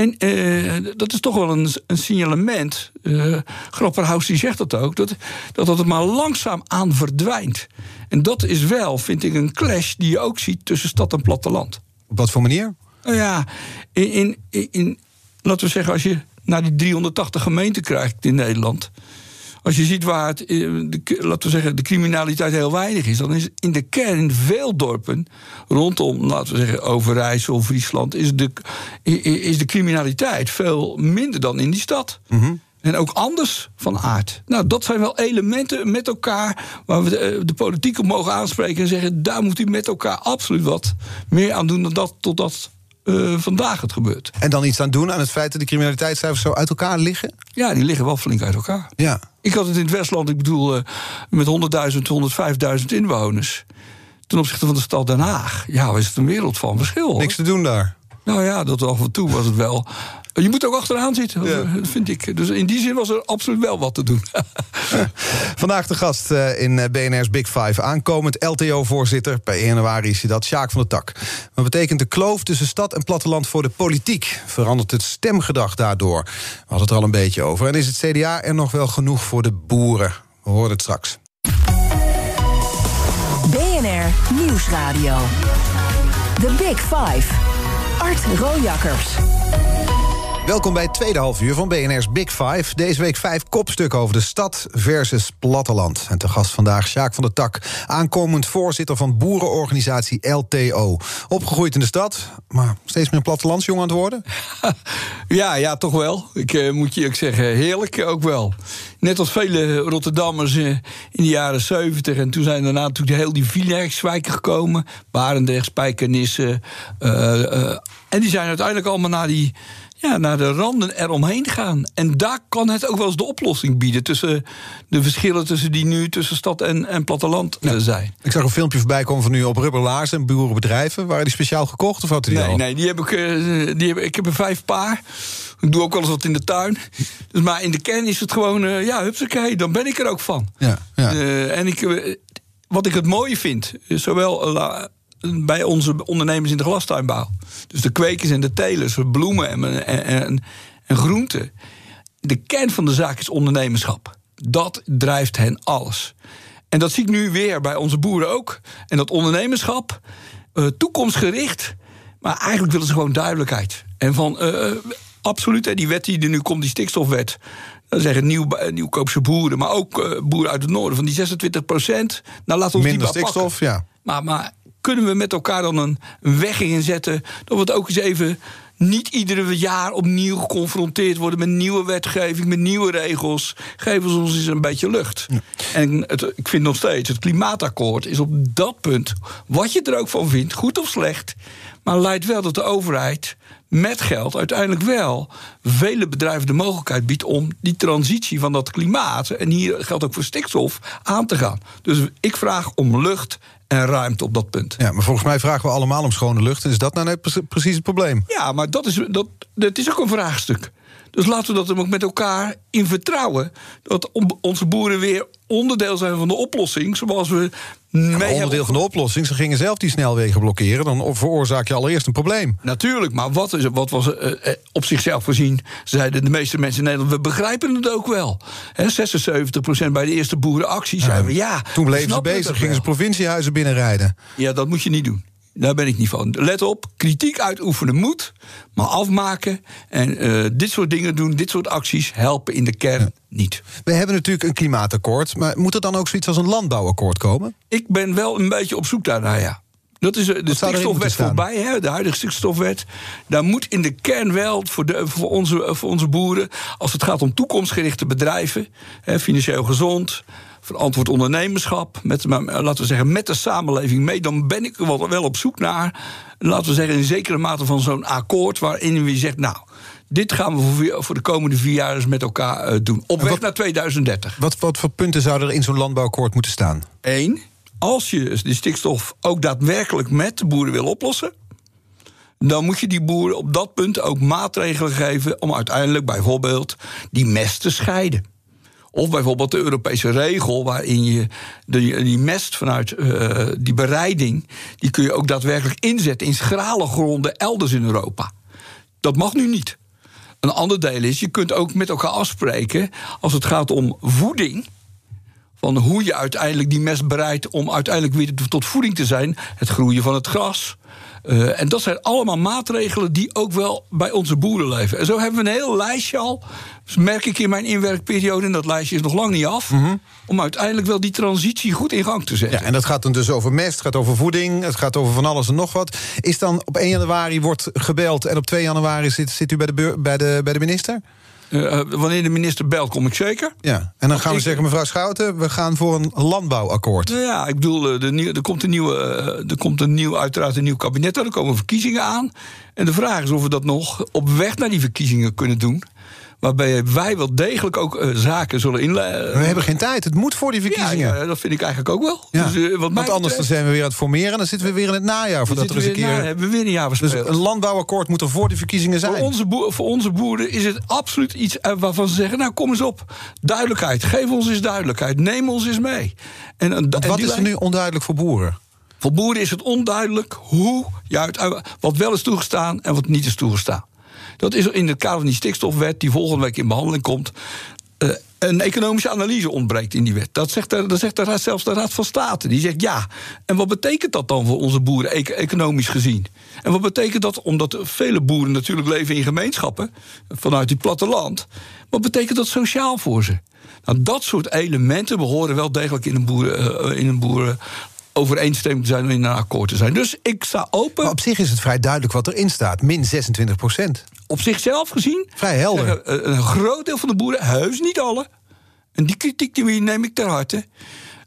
En uh, dat is toch wel een, een signalement. Uh, Grapperhaus die zegt dat ook. Dat, dat dat het maar langzaam aan verdwijnt. En dat is wel, vind ik, een clash die je ook ziet tussen stad en platteland. Op wat voor manier? Nou ja, in, in, in, laten we zeggen, als je naar die 380 gemeenten krijgt in Nederland. Als je ziet waar het, eh, de, laten we zeggen, de criminaliteit heel weinig is, dan is in de kern veel dorpen rondom, laten we zeggen, Overijssel, Friesland, is de, is de criminaliteit veel minder dan in die stad. Mm En ook anders van aard. Nou, dat zijn wel elementen met elkaar waar we de, eh, de, politiek op mogen aanspreken en zeggen: daar moet u met elkaar absoluut wat meer aan doen dan dat totdat uh, vandaag het gebeurt. En dan iets aan doen aan het feit dat de criminaliteitscijfers zo uit elkaar liggen? Ja, die liggen wel flink uit elkaar. Ja. Ik had het in het Westland, ik bedoel, uh, met 100.000, 105.000 inwoners. Ten opzichte van de stad Den Haag. Ja, is het een wereld van verschil. Niks te doen daar. Nou ja, dat af en toe was het wel. Je moet ook achteraan zitten, ja. vind ik. Dus in die zin was er absoluut wel wat te doen. Vandaag de gast eh, in eh, BNR's Big Five. Aankomend LTO-voorzitter, per 1 januari is hij dat, Sjaak van der Tak. Wat betekent de kloof tussen stad en platteland voor de politiek? Verandert het stemgedrag daardoor? We hadden het er al een beetje over. En is het CDA er nog wel genoeg voor de boeren? We horen het straks. BNR Nieuwsradio. The Big Five. Art Rojakkers. Welkom bij het tweede halfuur van BNR's Big Five. Deze week vijf kopstukken over de stad versus platteland. En te gast vandaag Sjaak van der Tak, aankomend voorzitter van boerenorganisatie LTO. Opgegroeid in de stad, maar steeds meer plattelandsjong aan het worden? Ja, ja, toch wel. Ik uh, moet je ook zeggen, heerlijk ook wel. Net als vele Rotterdammers uh, in de jaren 70. En toen zijn daarna natuurlijk heel die Villaerkswijken gekomen. Barendrecht, Spijkenisse. Uh, en die zijn uiteindelijk allemaal naar die ja, naar de randen eromheen gaan. En daar kan het ook wel eens de oplossing bieden tussen de verschillen tussen die nu tussen stad en, en platteland ja. zijn. Ik zag een filmpje voorbij komen van nu op rubberlaarzen en boerenbedrijven. Waren die speciaal gekocht of had die nee, al? Nee, die heb ik, uh, die heb, ik heb er vijf paar. Ik doe ook wel eens wat in de tuin. Dus, maar in de kern is het gewoon, uh, ja, hupsakee, dan ben ik er ook van. Ja, ja. Uh, en ik, wat ik het mooie vind, zowel bij onze ondernemers in de glastuinbouw. Dus de kwekers en de telers, bloemen en, en, en, en groenten. De kern van de zaak is ondernemerschap. Dat drijft hen alles. En dat zie ik nu weer bij onze boeren ook. En dat ondernemerschap, uh, toekomstgericht. Maar eigenlijk willen ze gewoon duidelijkheid. En van uh, absoluut, die wet die er nu komt, die stikstofwet. Dan zeggen nieuw, nieuwkoopse boeren, maar ook uh, boeren uit het noorden van die 26 procent. Nou, laat ons Minder die stikstof, pakken. ja. Maar, maar kunnen we met elkaar dan een, weg inzetten dat we het ook eens even niet iedere jaar opnieuw geconfronteerd worden met nieuwe wetgeving, met nieuwe regels. Geven ze ons eens een beetje lucht. Ja. En het, ik vind nog steeds, het klimaatakkoord is op dat punt, wat je er ook van vindt, goed of slecht, maar leidt wel dat de overheid met geld uiteindelijk wel vele bedrijven de mogelijkheid biedt om die transitie van dat klimaat, en hier geldt ook voor stikstof, aan te gaan. Dus ik vraag om lucht en ruimte op dat punt. Ja, maar volgens mij vragen we allemaal om schone lucht. En is dat nou net precies het probleem? Ja, maar dat is, dat, dat is ook een vraagstuk. Dus laten we dat ook met elkaar in vertrouwen. Dat onze boeren weer onderdeel zijn van de oplossing. Zoals we. Ja, onderdeel van de oplossing. Ze gingen zelf die snelwegen blokkeren. Dan veroorzaak je allereerst een probleem. Natuurlijk, maar wat, is, wat was uh, op zichzelf gezien? Zeiden de meeste mensen in Nederland. We begrijpen het ook wel. He, 76% bij de eerste boerenactie zeiden ja, ja. Toen bleven ze bezig, gingen ze provinciehuizen binnenrijden. Ja, dat moet je niet doen. Daar ben ik niet van. Let op, kritiek uitoefenen moet, maar afmaken en uh, dit soort dingen doen, dit soort acties helpen in de kern ja. niet. We hebben natuurlijk een klimaatakkoord, maar moet er dan ook zoiets als een landbouwakkoord komen? Ik ben wel een beetje op zoek daarnaar, ja. Dat is de stikstofwet voorbij, hè, de huidige stikstofwet. Daar moet in de kern wel voor, de, voor, onze, voor onze boeren, als het gaat om toekomstgerichte bedrijven, hè, financieel gezond, verantwoord ondernemerschap, met, laten we zeggen, met de samenleving mee, dan ben ik wel, wel op zoek naar, laten we zeggen, in zekere mate van zo'n akkoord waarin we zegt, nou. Dit gaan we voor, de komende vier jaar eens met elkaar uh, doen. Op weg wat, naar 2030. Wat, wat voor punten zouden er in zo'n landbouwakkoord moeten staan? Eén, als je die stikstof ook daadwerkelijk met de boeren wil oplossen, dan moet je die boeren op dat punt ook maatregelen geven om uiteindelijk bijvoorbeeld die mest te scheiden. Of bijvoorbeeld de Europese regel waarin je die mest vanuit uh, die bereiding, die kun je ook daadwerkelijk inzetten in schrale gronden elders in Europa. Dat mag nu niet. Een ander deel is, je kunt ook met elkaar afspreken als het gaat om voeding van hoe je uiteindelijk die mest bereidt om uiteindelijk weer tot voeding te zijn. Het groeien van het gras. Uh, en dat zijn allemaal maatregelen die ook wel bij onze boeren leven. En zo hebben we een heel lijstje al. Dus merk ik in mijn inwerkperiode, en dat lijstje is nog lang niet af. Mm -hmm. om uiteindelijk wel die transitie goed in gang te zetten. Ja, en dat gaat dan dus over mest, het gaat over voeding, het gaat over van alles en nog wat. Is dan op 1 januari wordt gebeld en op 2 januari zit, zit u bij de, bij de, bij de minister? Uh, wanneer de minister belt, kom ik zeker. Ja, en dan gaan we ik... zeggen, mevrouw Schouten, we gaan voor een landbouwakkoord. Nou ja, ik bedoel, de nieuw, er komt een nieuwe, er komt een nieuw, uiteraard een nieuw kabinet, er komen verkiezingen aan. En de vraag is of we dat nog op weg naar die verkiezingen kunnen doen. Waarbij wij wel degelijk ook uh, zaken zullen inleiden. We hebben geen tijd, het moet voor die verkiezingen. Ja, dat vind ik eigenlijk ook wel. Ja. Dus, uh, wat Want anders dan zijn we weer aan het formeren... en dan zitten we weer in het najaar. Voordat er eens een keer... Na, hebben we weer een jaar. Dus een landbouwakkoord moet er voor die verkiezingen zijn. Voor onze, boeren, voor onze boeren is het absoluut iets waarvan ze zeggen... nou, kom eens op, duidelijkheid. Geef ons eens duidelijkheid. Neem ons eens mee. En, en, en wat is er nu onduidelijk voor boeren? Voor boeren is het onduidelijk hoe je uit, wat wel is toegestaan en wat niet is toegestaan. Dat is in het kader van die stikstofwet, die volgende week in behandeling komt. Uh, een economische analyse ontbreekt in die wet. Dat zegt, de, dat zegt de raad, zelfs de Raad van State. Die zegt ja. En wat betekent dat dan voor onze boeren, e economisch gezien? En wat betekent dat, omdat vele boeren natuurlijk leven in gemeenschappen, vanuit die platteland, wat betekent dat sociaal voor ze? Nou, dat soort elementen behoren wel degelijk in een boeren, uh, in een boeren overeenstemming te zijn en in een akkoord te zijn. Dus ik sta open. Maar op zich is het vrij duidelijk wat erin staat: min 26 procent. Op zichzelf gezien. Vrij helder. Zeggen, een groot deel van de boeren, heus niet alle. En die kritiek die neem ik ter harte.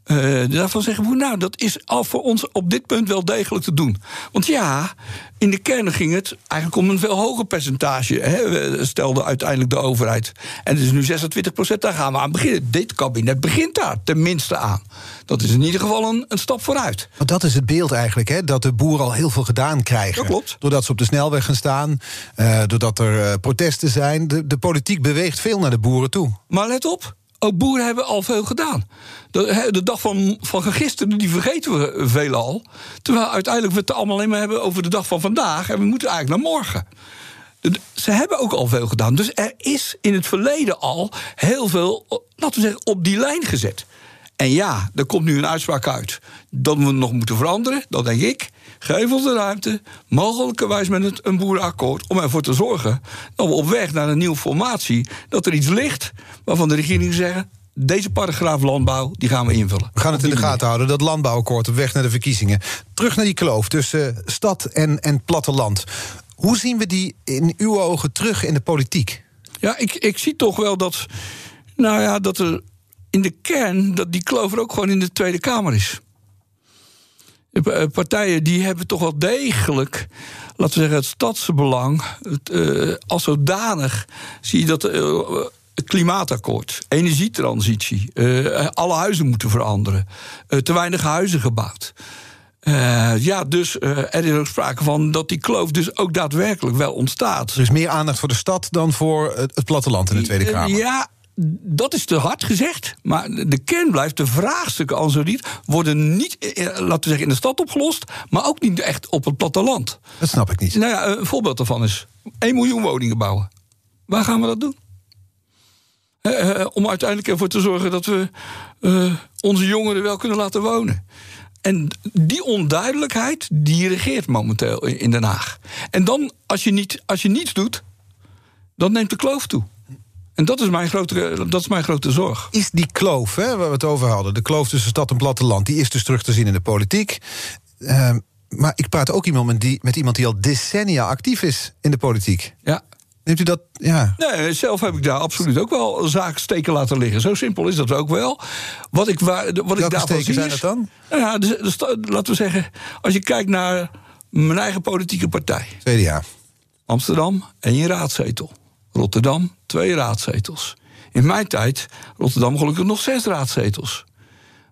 Uh, daarvan zeggen we, nou, dat is al voor ons op dit punt wel degelijk te doen. Want ja, in de kern ging het eigenlijk om een veel hoger percentage, hè, stelde uiteindelijk de overheid. En het is nu 26 procent, daar gaan we aan beginnen. Dit kabinet begint daar tenminste aan. Dat is in ieder geval een, een stap vooruit. Want dat is het beeld eigenlijk, hè? dat de boeren al heel veel gedaan krijgen. Dat klopt. Doordat ze op de snelweg gaan staan, uh, doordat er uh, protesten zijn. De, de politiek beweegt veel naar de boeren toe. Maar let op, ook boeren hebben al veel gedaan. De, de dag van, van gisteren, die vergeten we veelal. Terwijl uiteindelijk we het allemaal alleen maar hebben over de dag van vandaag. En we moeten eigenlijk naar morgen. Ze hebben ook al veel gedaan. Dus er is in het verleden al heel veel, eh, laten we zeggen, op die lijn gezet. En ja, er komt nu een uitspraak uit dat we nog moeten veranderen. Dan denk ik, geef ons de ruimte, mogelijkerwijs met het- een boerenakkoord... om ervoor te zorgen dat we op weg naar een nieuwe formatie... dat er iets ligt waarvan de regering zeggen... deze paragraaf landbouw, die gaan we invullen. We gaan het in de gaten houden, dat landbouwakkoord op weg naar de verkiezingen. Terug naar die kloof tussen stad en, en platteland. Hoe zien we die in uw ogen terug in de politiek? Ja, ik, ik zie toch wel dat. Nou ja, dat er in de kern. dat die kloof er ook gewoon in de Tweede Kamer is. Pa- eh, partijen die hebben toch wel degelijk. laten we zeggen, het stadsbelang. Het, eh, als zodanig zie je dat. eh, het klimaatakkoord, energietransitie, eh, alle huizen moeten veranderen, eh, te weinig huizen gebouwd. Eh, ja, dus eh, er is ook sprake van dat die kloof dus ook daadwerkelijk wel ontstaat. Er is meer aandacht voor de stad dan voor het, het platteland in de Tweede Kamer. Ja, dat is te hard gezegd. Maar de kern blijft, de vraagstukken al zo niet... worden niet, eh, laten we zeggen, in de stad opgelost... maar ook niet echt op het platteland. Dat snap ik niet. Nou ja, een voorbeeld daarvan is 1 miljoen woningen bouwen. Waar gaan we dat doen? Eh, eh, om uiteindelijk ervoor te zorgen dat we eh, onze jongeren wel kunnen laten wonen. En die onduidelijkheid, die regeert momenteel in in Den Haag. En dan, als je, niet, als je niets doet, dan neemt de kloof toe. En dat is mijn grote, dat is mijn grote zorg. Is die kloof, hè, waar we het over hadden, de kloof tussen stad en platteland, die is dus terug te zien in de politiek. Ehm, maar ik praat ook iemand met, die, met iemand die al decennia actief is in de politiek. Ja. Neemt u dat? Ja. Nee, zelf heb ik daar absoluut ook wel zaken steken laten liggen. Zo simpel is dat ook wel. Wat ik, waar, wat ik daarvan steken zie zijn dat dan? Nou ja, dus, dus, laten we zeggen, als je kijkt naar mijn eigen politieke partij. CDA. Amsterdam, één raadzetel. Rotterdam, twee raadzetels. In mijn tijd, Rotterdam gelukkig nog zes raadzetels.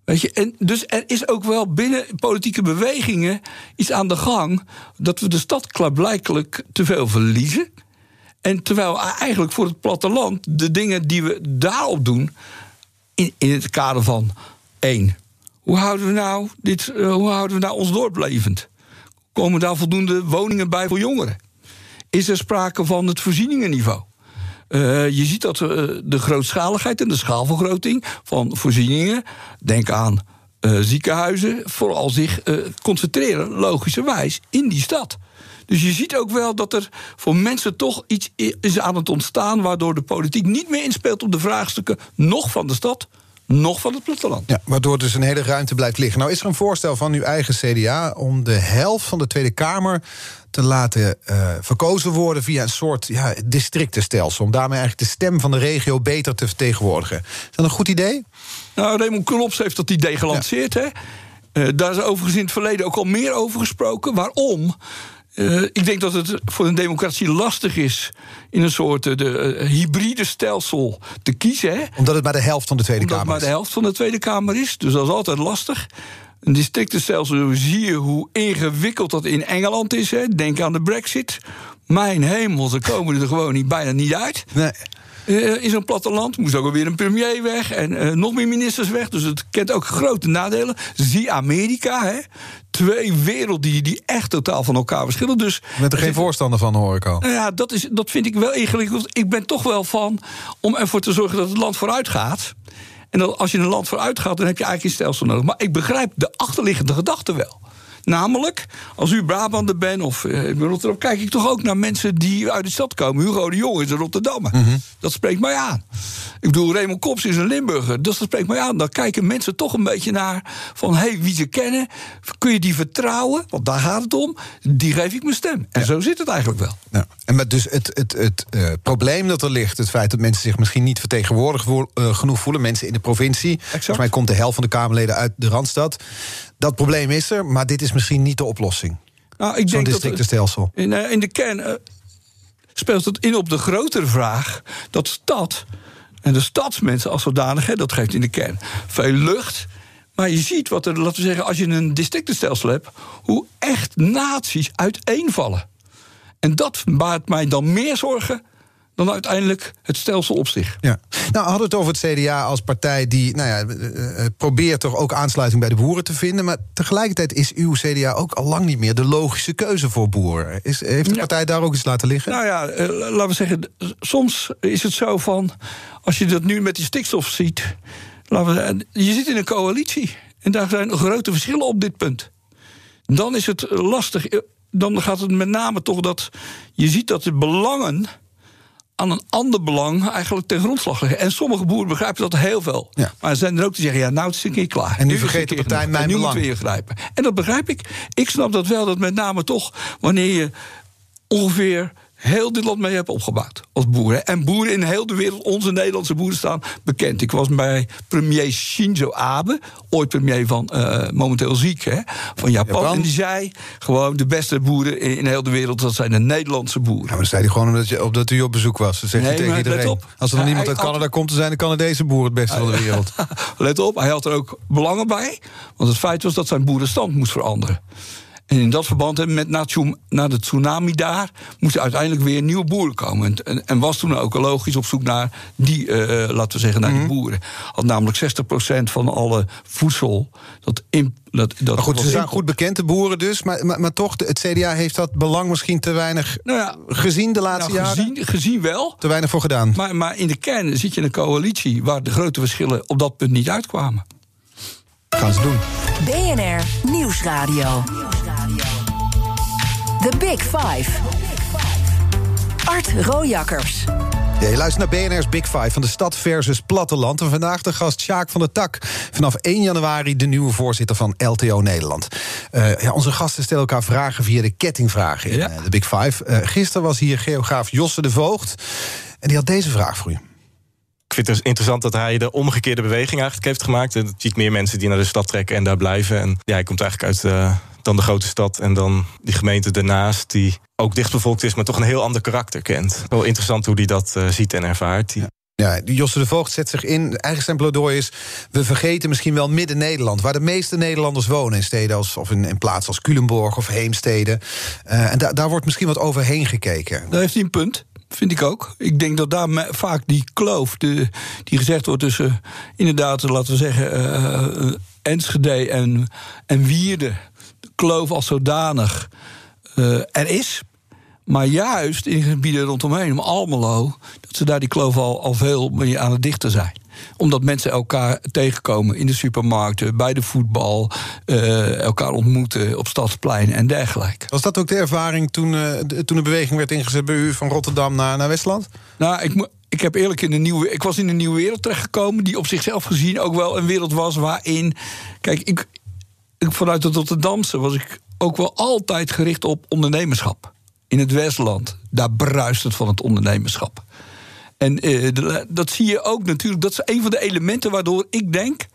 Weet je, en dus er is ook wel binnen politieke bewegingen iets aan de gang... dat we de stad klaarblijkelijk te veel verliezen. En terwijl eigenlijk voor het platteland de dingen die we daarop doen... in, in het kader van één, hoe houden we nou, dit, eh, hoe houden we nou ons dorp levend? Komen daar voldoende woningen bij voor jongeren? Is er sprake van het voorzieningenniveau? Eh, je ziet dat eh, de grootschaligheid en de schaalvergroting van voorzieningen, denk aan eh, ziekenhuizen, vooral zich concentreren, logischerwijs, in die stad. Dus je ziet ook wel dat er voor mensen toch iets is aan het ontstaan, waardoor de politiek niet meer inspeelt op de vraagstukken, nog van de stad, nog van het platteland. Ja, waardoor dus een hele ruimte blijft liggen. Nou is er een voorstel van uw eigen CDA om de helft van de Tweede Kamer te laten eh, verkozen worden via een soort ja, districtenstelsel. Om daarmee eigenlijk de stem van de regio beter te vertegenwoordigen. Is dat een goed idee? Nou, Raymond Knops heeft dat idee gelanceerd. Hè? Eh, daar is overigens in het verleden ook al meer over gesproken. Waarom? Eh, ik denk dat het voor een democratie lastig is in een soort eh, de, eh, hybride stelsel te kiezen. Hè? Omdat het maar de helft van de Tweede Omdat Kamer maar de is. helft van de Tweede Kamer is. Dus dat is altijd lastig. Een districtenstelsel zie je hoe ingewikkeld dat in Engeland is. Hè? Denk aan de brexit. Mijn hemel, ze komen er gewoon niet, bijna niet uit. Nee. Eh, in zo'n platteland moest ook alweer een premier weg en eh, nog meer ministers weg. Dus het kent ook grote nadelen. Zie Amerika, hè? twee werelden die, die echt totaal van elkaar verschillen. Dus Je bent er geen voorstander van, hoor ik al. nou ja, dat, is, dat vind ik wel ingewikkeld. Ik ben toch wel van om ervoor te zorgen dat het land vooruit gaat. En dat als je een land vooruit gaat, dan heb je eigenlijk een stelsel nodig. Maar ik begrijp de achterliggende gedachte wel. Namelijk, als u Brabander bent of eh, in Rotterdam, kijk ik toch ook naar mensen die uit de stad komen. Hugo de Jong is een Rotterdammer. Dat spreekt mij aan. Ik bedoel, Raymond Kops is een Limburger. Dus dat spreekt mij aan. Dan kijken mensen toch een beetje naar van, hé, hey, wie ze kennen, kun je die vertrouwen? Want daar gaat het om. Die geef ik mijn stem. En zo zit het eigenlijk wel. Ja. En met dus het, het, het eh, probleem dat er ligt, het feit dat mensen zich misschien niet vertegenwoordigd wo- eh, genoeg voelen, mensen in de provincie. Volgens mij komt de helft van de Kamerleden uit de Randstad. Dat probleem is er, maar dit is misschien niet de oplossing. Nou, ik Zo'n districtenstelsel. in, eh, in de kern eh, speelt het in op de grotere vraag dat stad en de stadsmensen als zodanig, hè, dat geeft in de kern veel lucht. Maar je ziet wat er, laten we zeggen, als je een districtenstelsel hebt, hoe echt naties uiteenvallen. En dat baart mij dan meer zorgen dan uiteindelijk het stelsel op zich. Ja. Nou, hadden we het over het CDA als partij die nou ja, probeert toch ook aansluiting bij de boeren te vinden. Maar tegelijkertijd is uw CDA ook al lang niet meer de logische keuze voor boeren. Is, heeft de partij daar ook iets laten liggen? Nou ja, laten we zeggen, soms is het zo van. Als je dat nu met die stikstof ziet. Laten we, je zit in een coalitie. En daar zijn grote verschillen op dit punt. Dan is het lastig. Dan gaat het met name toch dat je ziet dat de belangen aan een ander belang eigenlijk ten grondslag liggen. En sommige boeren begrijpen dat heel veel. Ja. Maar er zijn er ook die zeggen, ja, nou het is een keer klaar. En nu, vergeet de partij mijn nu belang. moeten we ingrijpen. En dat begrijp ik. Ik snap dat wel, dat met name toch... wanneer je ongeveer heel dit land mee hebben opgebouwd als boeren. En boeren in heel de wereld, onze Nederlandse boeren staan bekend. Ik was bij premier Shinzo Abe, ooit premier van, uh, momenteel ziek, hè, van Japan. En die zei gewoon de beste boeren in, in, heel de wereld, dat zijn de Nederlandse boeren. Ja, maar dan zei hij gewoon omdat, je, omdat u op bezoek was. Dat zegt nee, tegen iedereen. Op. Als er dan niemand uit Canada komt, dan zijn de Canadese boeren het beste van de wereld. let op, hij had er ook belangen bij. Want het feit was dat zijn boerenstand moest veranderen. En in dat verband, met na de tsunami daar, moesten uiteindelijk weer nieuwe boeren komen. En, en, was toen ook logisch op zoek naar die, uh, laten we zeggen, naar die mhm. boeren. Had namelijk 60% van alle voedsel dat in, dat, dat maar goed, ze zijn goed bekend, de boeren dus. Maar, maar, maar, toch, het CDA heeft dat belang misschien te weinig nou ja, gezien de laatste nou, gezien, jaren? Gezien wel. Te weinig voor gedaan. Maar, maar in de kern zit je in een coalitie waar de grote verschillen op dat punt niet uitkwamen. Gaan ze doen. BNR Nieuwsradio. The Big Five. Art Rojakkers. Ja, je luistert naar BNR's Big Five van de stad versus platteland. En vandaag de gast Sjaak van der Tak. Vanaf 1 januari de nieuwe voorzitter van LTO Nederland. Uh, ja, onze gasten stellen elkaar vragen via de kettingvragen in uh, de Big Five. Uh, gisteren was hier geograaf Josse de Voogd. En die had deze vraag voor u. Ik vind het dus interessant dat hij de omgekeerde beweging eigenlijk heeft gemaakt. Je ziet meer mensen die naar de stad trekken en daar blijven. En ja, hij komt eigenlijk uit dan de grote stad en dan die gemeente daarnaast, die ook dichtbevolkt is, maar toch een heel ander karakter kent. Wel interessant hoe hij dat uh, ziet en ervaart. Ja. Ja, Josse de Voogd zet zich in. Eigenlijk zijn pleidooi is... we vergeten misschien wel Midden-Nederland... waar de meeste Nederlanders wonen in steden als, of in, in plaatsen als Culemborg of Heemstede. Uh, en da daar wordt misschien wat overheen gekeken. Daar heeft hij een punt vind ik ook. Ik denk dat daar vaak die kloof, de, die gezegd wordt tussen inderdaad, laten we zeggen, uh, Enschede en, en Wierde kloof als zodanig uh, er is. Maar juist in gebieden rondomheen, om Almelo, dat ze daar die kloof al, al veel meer aan het dichten zijn omdat mensen elkaar tegenkomen in de supermarkten, bij de voetbal, uh, elkaar ontmoeten op stadsplein en dergelijke. Was dat ook de ervaring toen, uh, de, toen de beweging werd ingezet bij u van Rotterdam naar, naar Westland? Nou, ik, ik heb eerlijk in een nieuwe. Ik was in een nieuwe wereld terechtgekomen. die op zichzelf gezien ook wel een wereld was waarin. Kijk, ik, vanuit het Rotterdamse was ik ook wel altijd gericht op ondernemerschap. In het Westland, daar bruist het van het ondernemerschap. En eh, dat zie je ook natuurlijk. Dat is een van de elementen waardoor ik denk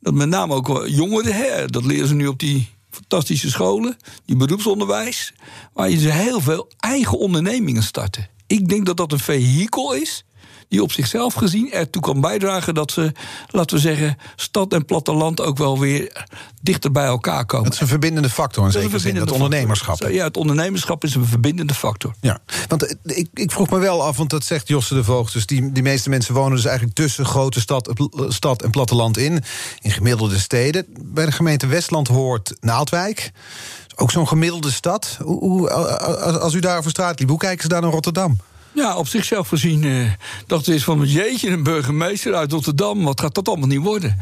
dat met name ook jongeren, hè, dat leren ze nu op die fantastische scholen, die beroepsonderwijs, waar je ze heel veel eigen ondernemingen starten. Ik denk dat dat een vehikel is die op zichzelf gezien ertoe kan bijdragen dat ze, laten we zeggen, stad en platteland ook wel weer dichter bij elkaar komen. Dat is een verbindende factor in zekere zin, het ondernemerschap. Ja, het ondernemerschap is een verbindende factor. Ja, want eh, ik, ik vroeg me wel af, want dat zegt Josse de Voogd, dus die, die meeste mensen wonen dus eigenlijk tussen grote stad, stad en platteland in, in gemiddelde steden. Bij de gemeente Westland hoort Naaldwijk. Ook zo'n gemiddelde stad. Hoe, hoe, als u daar over straat liep, hoe kijken ze daar naar Rotterdam? Ja, op zichzelf gezien uh, dacht is van... jeetje, een burgemeester uit Rotterdam, wat gaat dat allemaal niet worden?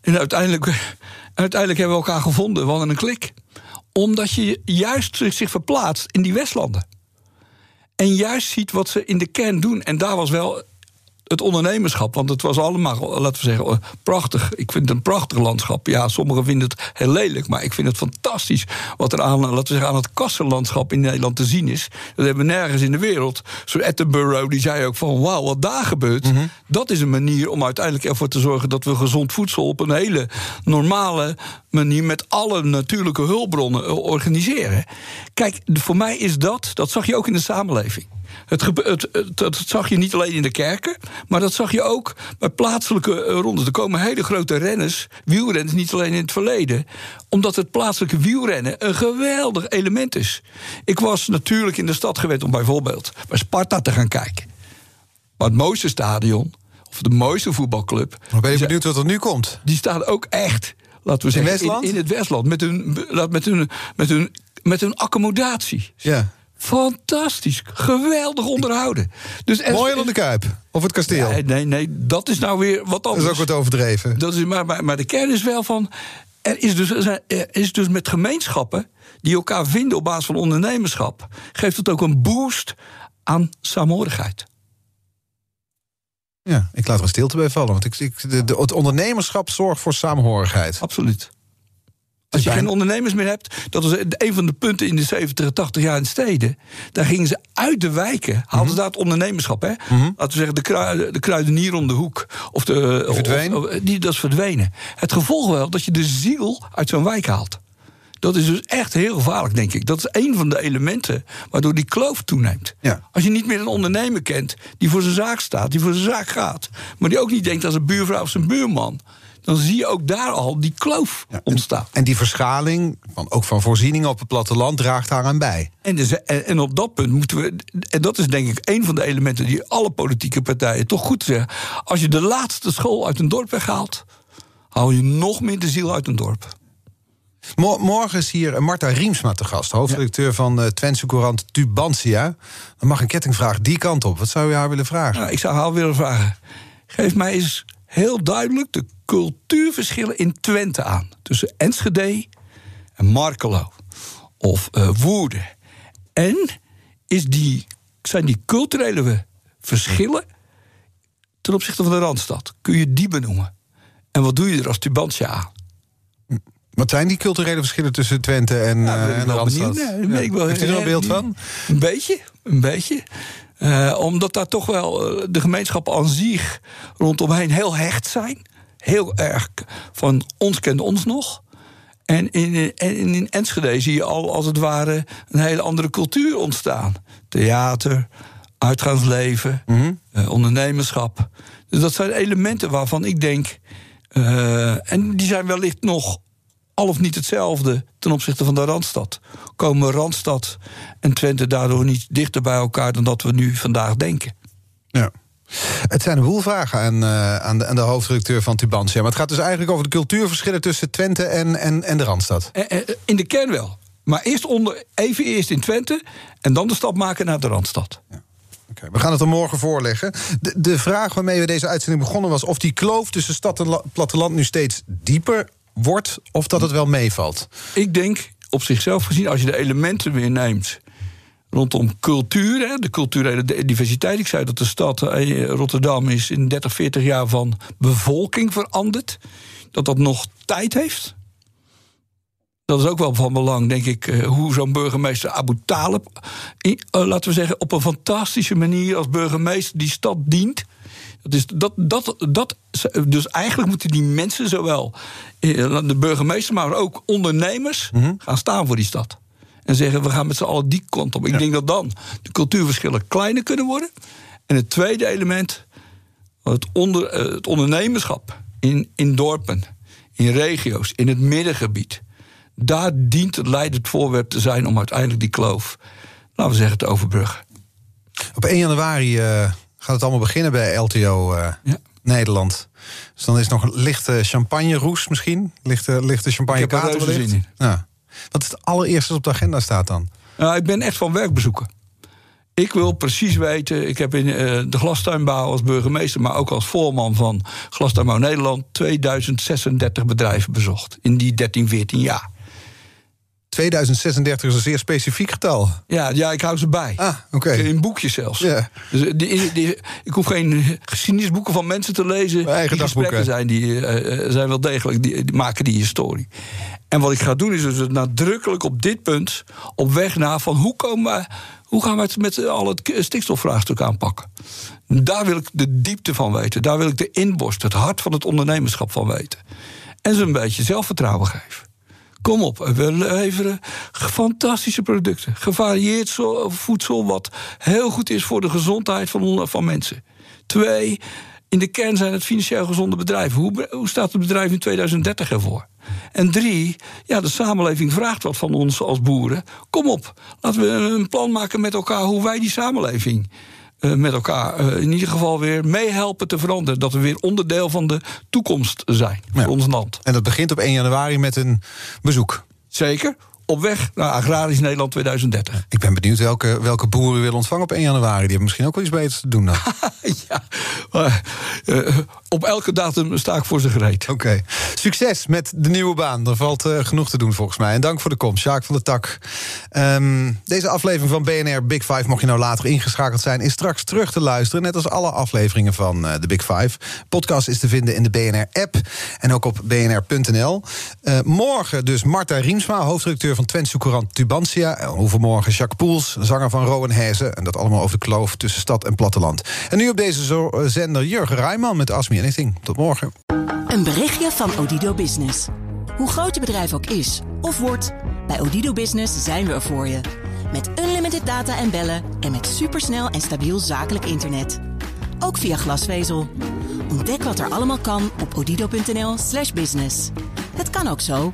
En uiteindelijk, uiteindelijk hebben we elkaar gevonden, hadden een klik. Omdat je juist zich verplaatst in die Westlanden. En juist ziet wat ze in de kern doen. En daar was wel het ondernemerschap. Want het was allemaal, laten we zeggen, prachtig. Ik vind het een prachtig landschap. Ja, sommigen vinden het heel lelijk. Maar ik vind het fantastisch wat er aan, laten we zeggen, aan het kassenlandschap in Nederland te zien is. Dat hebben we nergens in de wereld. Zo Attenborough, die zei ook van wauw, wat daar gebeurt. Mhm. Dat is een manier om uiteindelijk ervoor te zorgen dat we gezond voedsel op een hele normale manier met alle natuurlijke hulpbronnen eh, organiseren. Kijk, voor mij is dat, dat zag je ook in de samenleving. Het, het, het, dat zag je niet alleen in de kerken, maar dat zag je ook bij plaatselijke eh, rondes. Er komen hele grote renners, wielrenners, niet alleen in het verleden, omdat het plaatselijke wielrennen een geweldig element is. Ik was natuurlijk in de stad gewend om bijvoorbeeld bij Sparta te gaan kijken. Maar het mooiste stadion, of de mooiste voetbalclub. Dan ben je benieuwd wat er nu komt. die staan ook echt, laten we zeggen, Westland? In, in het Westland. Met hun, met hun, met hun, met hun accommodatie. Ja. Fantastisch. Geweldig onderhouden. Dus Mooier dan de Kuip. Of het kasteel. Nee, nee, nee, dat is nou weer wat dat anders. is ook wat overdreven. Dat is, maar, maar, maar de kern is wel van. Er is, dus, er is dus met gemeenschappen die elkaar vinden op basis van ondernemerschap. geeft het ook een boost aan saamhorigheid. Ja, ik laat er een stilte bij vallen. Want ik, ik, de, de- het ondernemerschap zorgt voor saamhorigheid. Absoluut. Als je geen ondernemers meer hebt, dat was een van de punten in de 70, 80 jaar in de steden. Daar gingen ze uit de wijken, haalden ze daar het ondernemerschap. Hè? Laten we zeggen, de, krui- de kruidenier om de hoek. Of de, Die of- dat is verdwenen. Het gevolg wel dat je de ziel uit zo'n wijk haalt. Dat is dus echt heel gevaarlijk, denk ik. Dat is een van de elementen waardoor die kloof toeneemt. Ja. Als je niet meer een ondernemer kent die voor zijn zaak staat, die voor zijn zaak gaat, maar die ook niet denkt als een buurvrouw of zijn buurman, dan zie je ook daar al die kloof Ja, ontstaan. En die verschaling, van, ook van voorzieningen op het platteland, draagt daaraan bij. En, dus, en, en op dat punt moeten we. En dat is denk ik een van de elementen die alle politieke partijen toch goed zeggen. Als je de laatste school uit een dorp weghaalt, haal je nog meer de ziel uit een dorp. Mo- morgen is hier Marta Riemsma te gast, hoofdredacteur van uh, Twentse Courant Tubantia. Dan mag een kettingvraag die kant op. Wat zou je haar willen vragen? Nou, ik zou haar willen vragen. Geef mij eens heel duidelijk de cultuurverschillen in Twente aan. Tussen Enschede en Markelo. Of eh, Woerden. En is die, zijn die culturele verschillen ten opzichte van de Randstad? Kun je die benoemen? En wat doe je er als Tubantia aan? Wat zijn die culturele verschillen tussen Twente en, Nou, eh, ben ik en de Randstad? benieuwd. Nee, daar ben ik wel Heeft u er een beeld van? Een beetje, een beetje. Eh, omdat daar toch wel eh, de gemeenschappen aan zich rondomheen heel hecht zijn. Heel erg van ons kent ons nog. En in, en in Enschede zie je al als het ware een hele andere cultuur ontstaan. Theater, uitgaansleven, eh, ondernemerschap. Dus dat zijn elementen waarvan ik denk. en die zijn wellicht nog al of niet hetzelfde ten opzichte van de Randstad. Komen Randstad en Twente daardoor niet dichter bij elkaar dan dat we nu vandaag denken? Ja. Het zijn een boel vragen aan, eh, aan, de, aan de hoofdredacteur van Tubantia. Maar het gaat dus eigenlijk over de cultuurverschillen tussen Twente en, en, en de Randstad. Eh, eh, In de kern wel. Maar eerst onder, even eerst in Twente en dan de stap maken naar de Randstad. Oké, we gaan het er morgen voorleggen. De, de vraag waarmee we deze uitzending begonnen was... of die kloof tussen stad en la- platteland nu steeds dieper wordt... of dat het wel meevalt. Ik denk op zichzelf gezien, als je de elementen weer neemt rondom cultuur, de culturele di- diversiteit. Ik zei dat de stad eh, Rotterdam is in 30, 40 jaar van bevolking veranderd. Dat dat nog tijd heeft. Dat is ook wel van belang, denk ik, eh, hoe zo'n burgemeester Abu Talib, eh, laten we zeggen, op een fantastische manier als burgemeester die stad dient. Is, dat, dat, dat, dus eigenlijk moeten die mensen, zowel eh, de burgemeester, maar ook ondernemers, gaan staan voor die stad. En zeggen, we gaan met z'n allen die kant op. Ik denk dat dan de cultuurverschillen kleiner kunnen worden. En het tweede element, het, onder, eh, het ondernemerschap in, in dorpen, in regio's, in het middengebied. Daar dient het leidend voorwerp te zijn om uiteindelijk die kloof, laten we zeggen, te overbruggen. Op 1 januari eh, gaat het allemaal beginnen bij LTO eh, Ja. Nederland. Dus dan is nog een lichte champagne-roes misschien. Lichte, lichte champagne er in. Ja. Wat is het allereerste op de agenda staat dan? Nou, ik ben echt van werkbezoeken. Ik wil precies weten, ik heb in eh, de glastuinbouw als burgemeester, maar ook als voorman van Glastuinbouw Nederland 2036 bedrijven bezocht in die 13, 14 jaar. 2036 is een zeer specifiek getal. Ja, ja ik hou ze bij. Ah, oké. In boekjes zelfs. Ja. Dus eh, die, die- ik hoef geen geschiedenisboeken van mensen te lezen. Mijn eigen die gesprekken dagboeken. zijn, die, eh, eh, zijn wel degelijk, die, die maken die historie. En wat ik ga doen is dus nadrukkelijk op dit punt op weg naar van hoe, komen we, hoe gaan we het met al het stikstofvraagstuk aanpakken. Daar wil ik de diepte van weten. Daar wil ik de inborst, het hart van het ondernemerschap van weten. En ze een beetje zelfvertrouwen geven. Kom op, we leveren fantastische producten. Gevarieerd voedsel wat heel goed is voor de gezondheid van, van mensen. Twee, in de kern zijn het financieel gezonde bedrijven. Hoe, hoe staat het bedrijf in 2030 ervoor? En drie, ja, de samenleving vraagt wat van ons als boeren. Kom op, laten we een plan maken met elkaar hoe wij die samenleving eh, met elkaar eh, in ieder geval weer meehelpen te veranderen. Dat we weer onderdeel van de toekomst zijn Ja. voor ons land. En dat begint op 1 januari met een bezoek. Zeker. Op weg naar Agrarisch Nederland 2030. Ik ben benieuwd welke, welke boeren u wil ontvangen op 1 januari. Die hebben misschien ook wel iets beters te doen dan. ja, maar, eh, op elke datum sta ik voor ze gereed. Oké. Succes met de nieuwe baan. Er valt eh, genoeg te doen volgens mij. En dank voor de komst, Sjaak van de Tak. Ehm, deze aflevering van BNR Big Five, mocht je nou later ingeschakeld zijn... is straks terug te luisteren, net als alle afleveringen van eh, de Big Five. Podcast is te vinden in de BNR-app en ook op bnr.nl. Morgen dus Marta Riemsma, hoofdredacteur van Twentse Courant Tubantia. En overmorgen Jacques Poels, zanger van Rowan Hezen. En dat allemaal over de kloof tussen stad en platteland. En nu op deze eh, zender Jurgen Rijman met Ask Me Anything. Tot morgen. Een berichtje van Odido Business. Hoe groot je bedrijf ook is of wordt, bij Odido Business zijn we er voor je. Met unlimited data en bellen en met supersnel en stabiel zakelijk internet. Ook via glasvezel. Ontdek wat er allemaal kan op odido.nl/slash business. Het kan ook zo.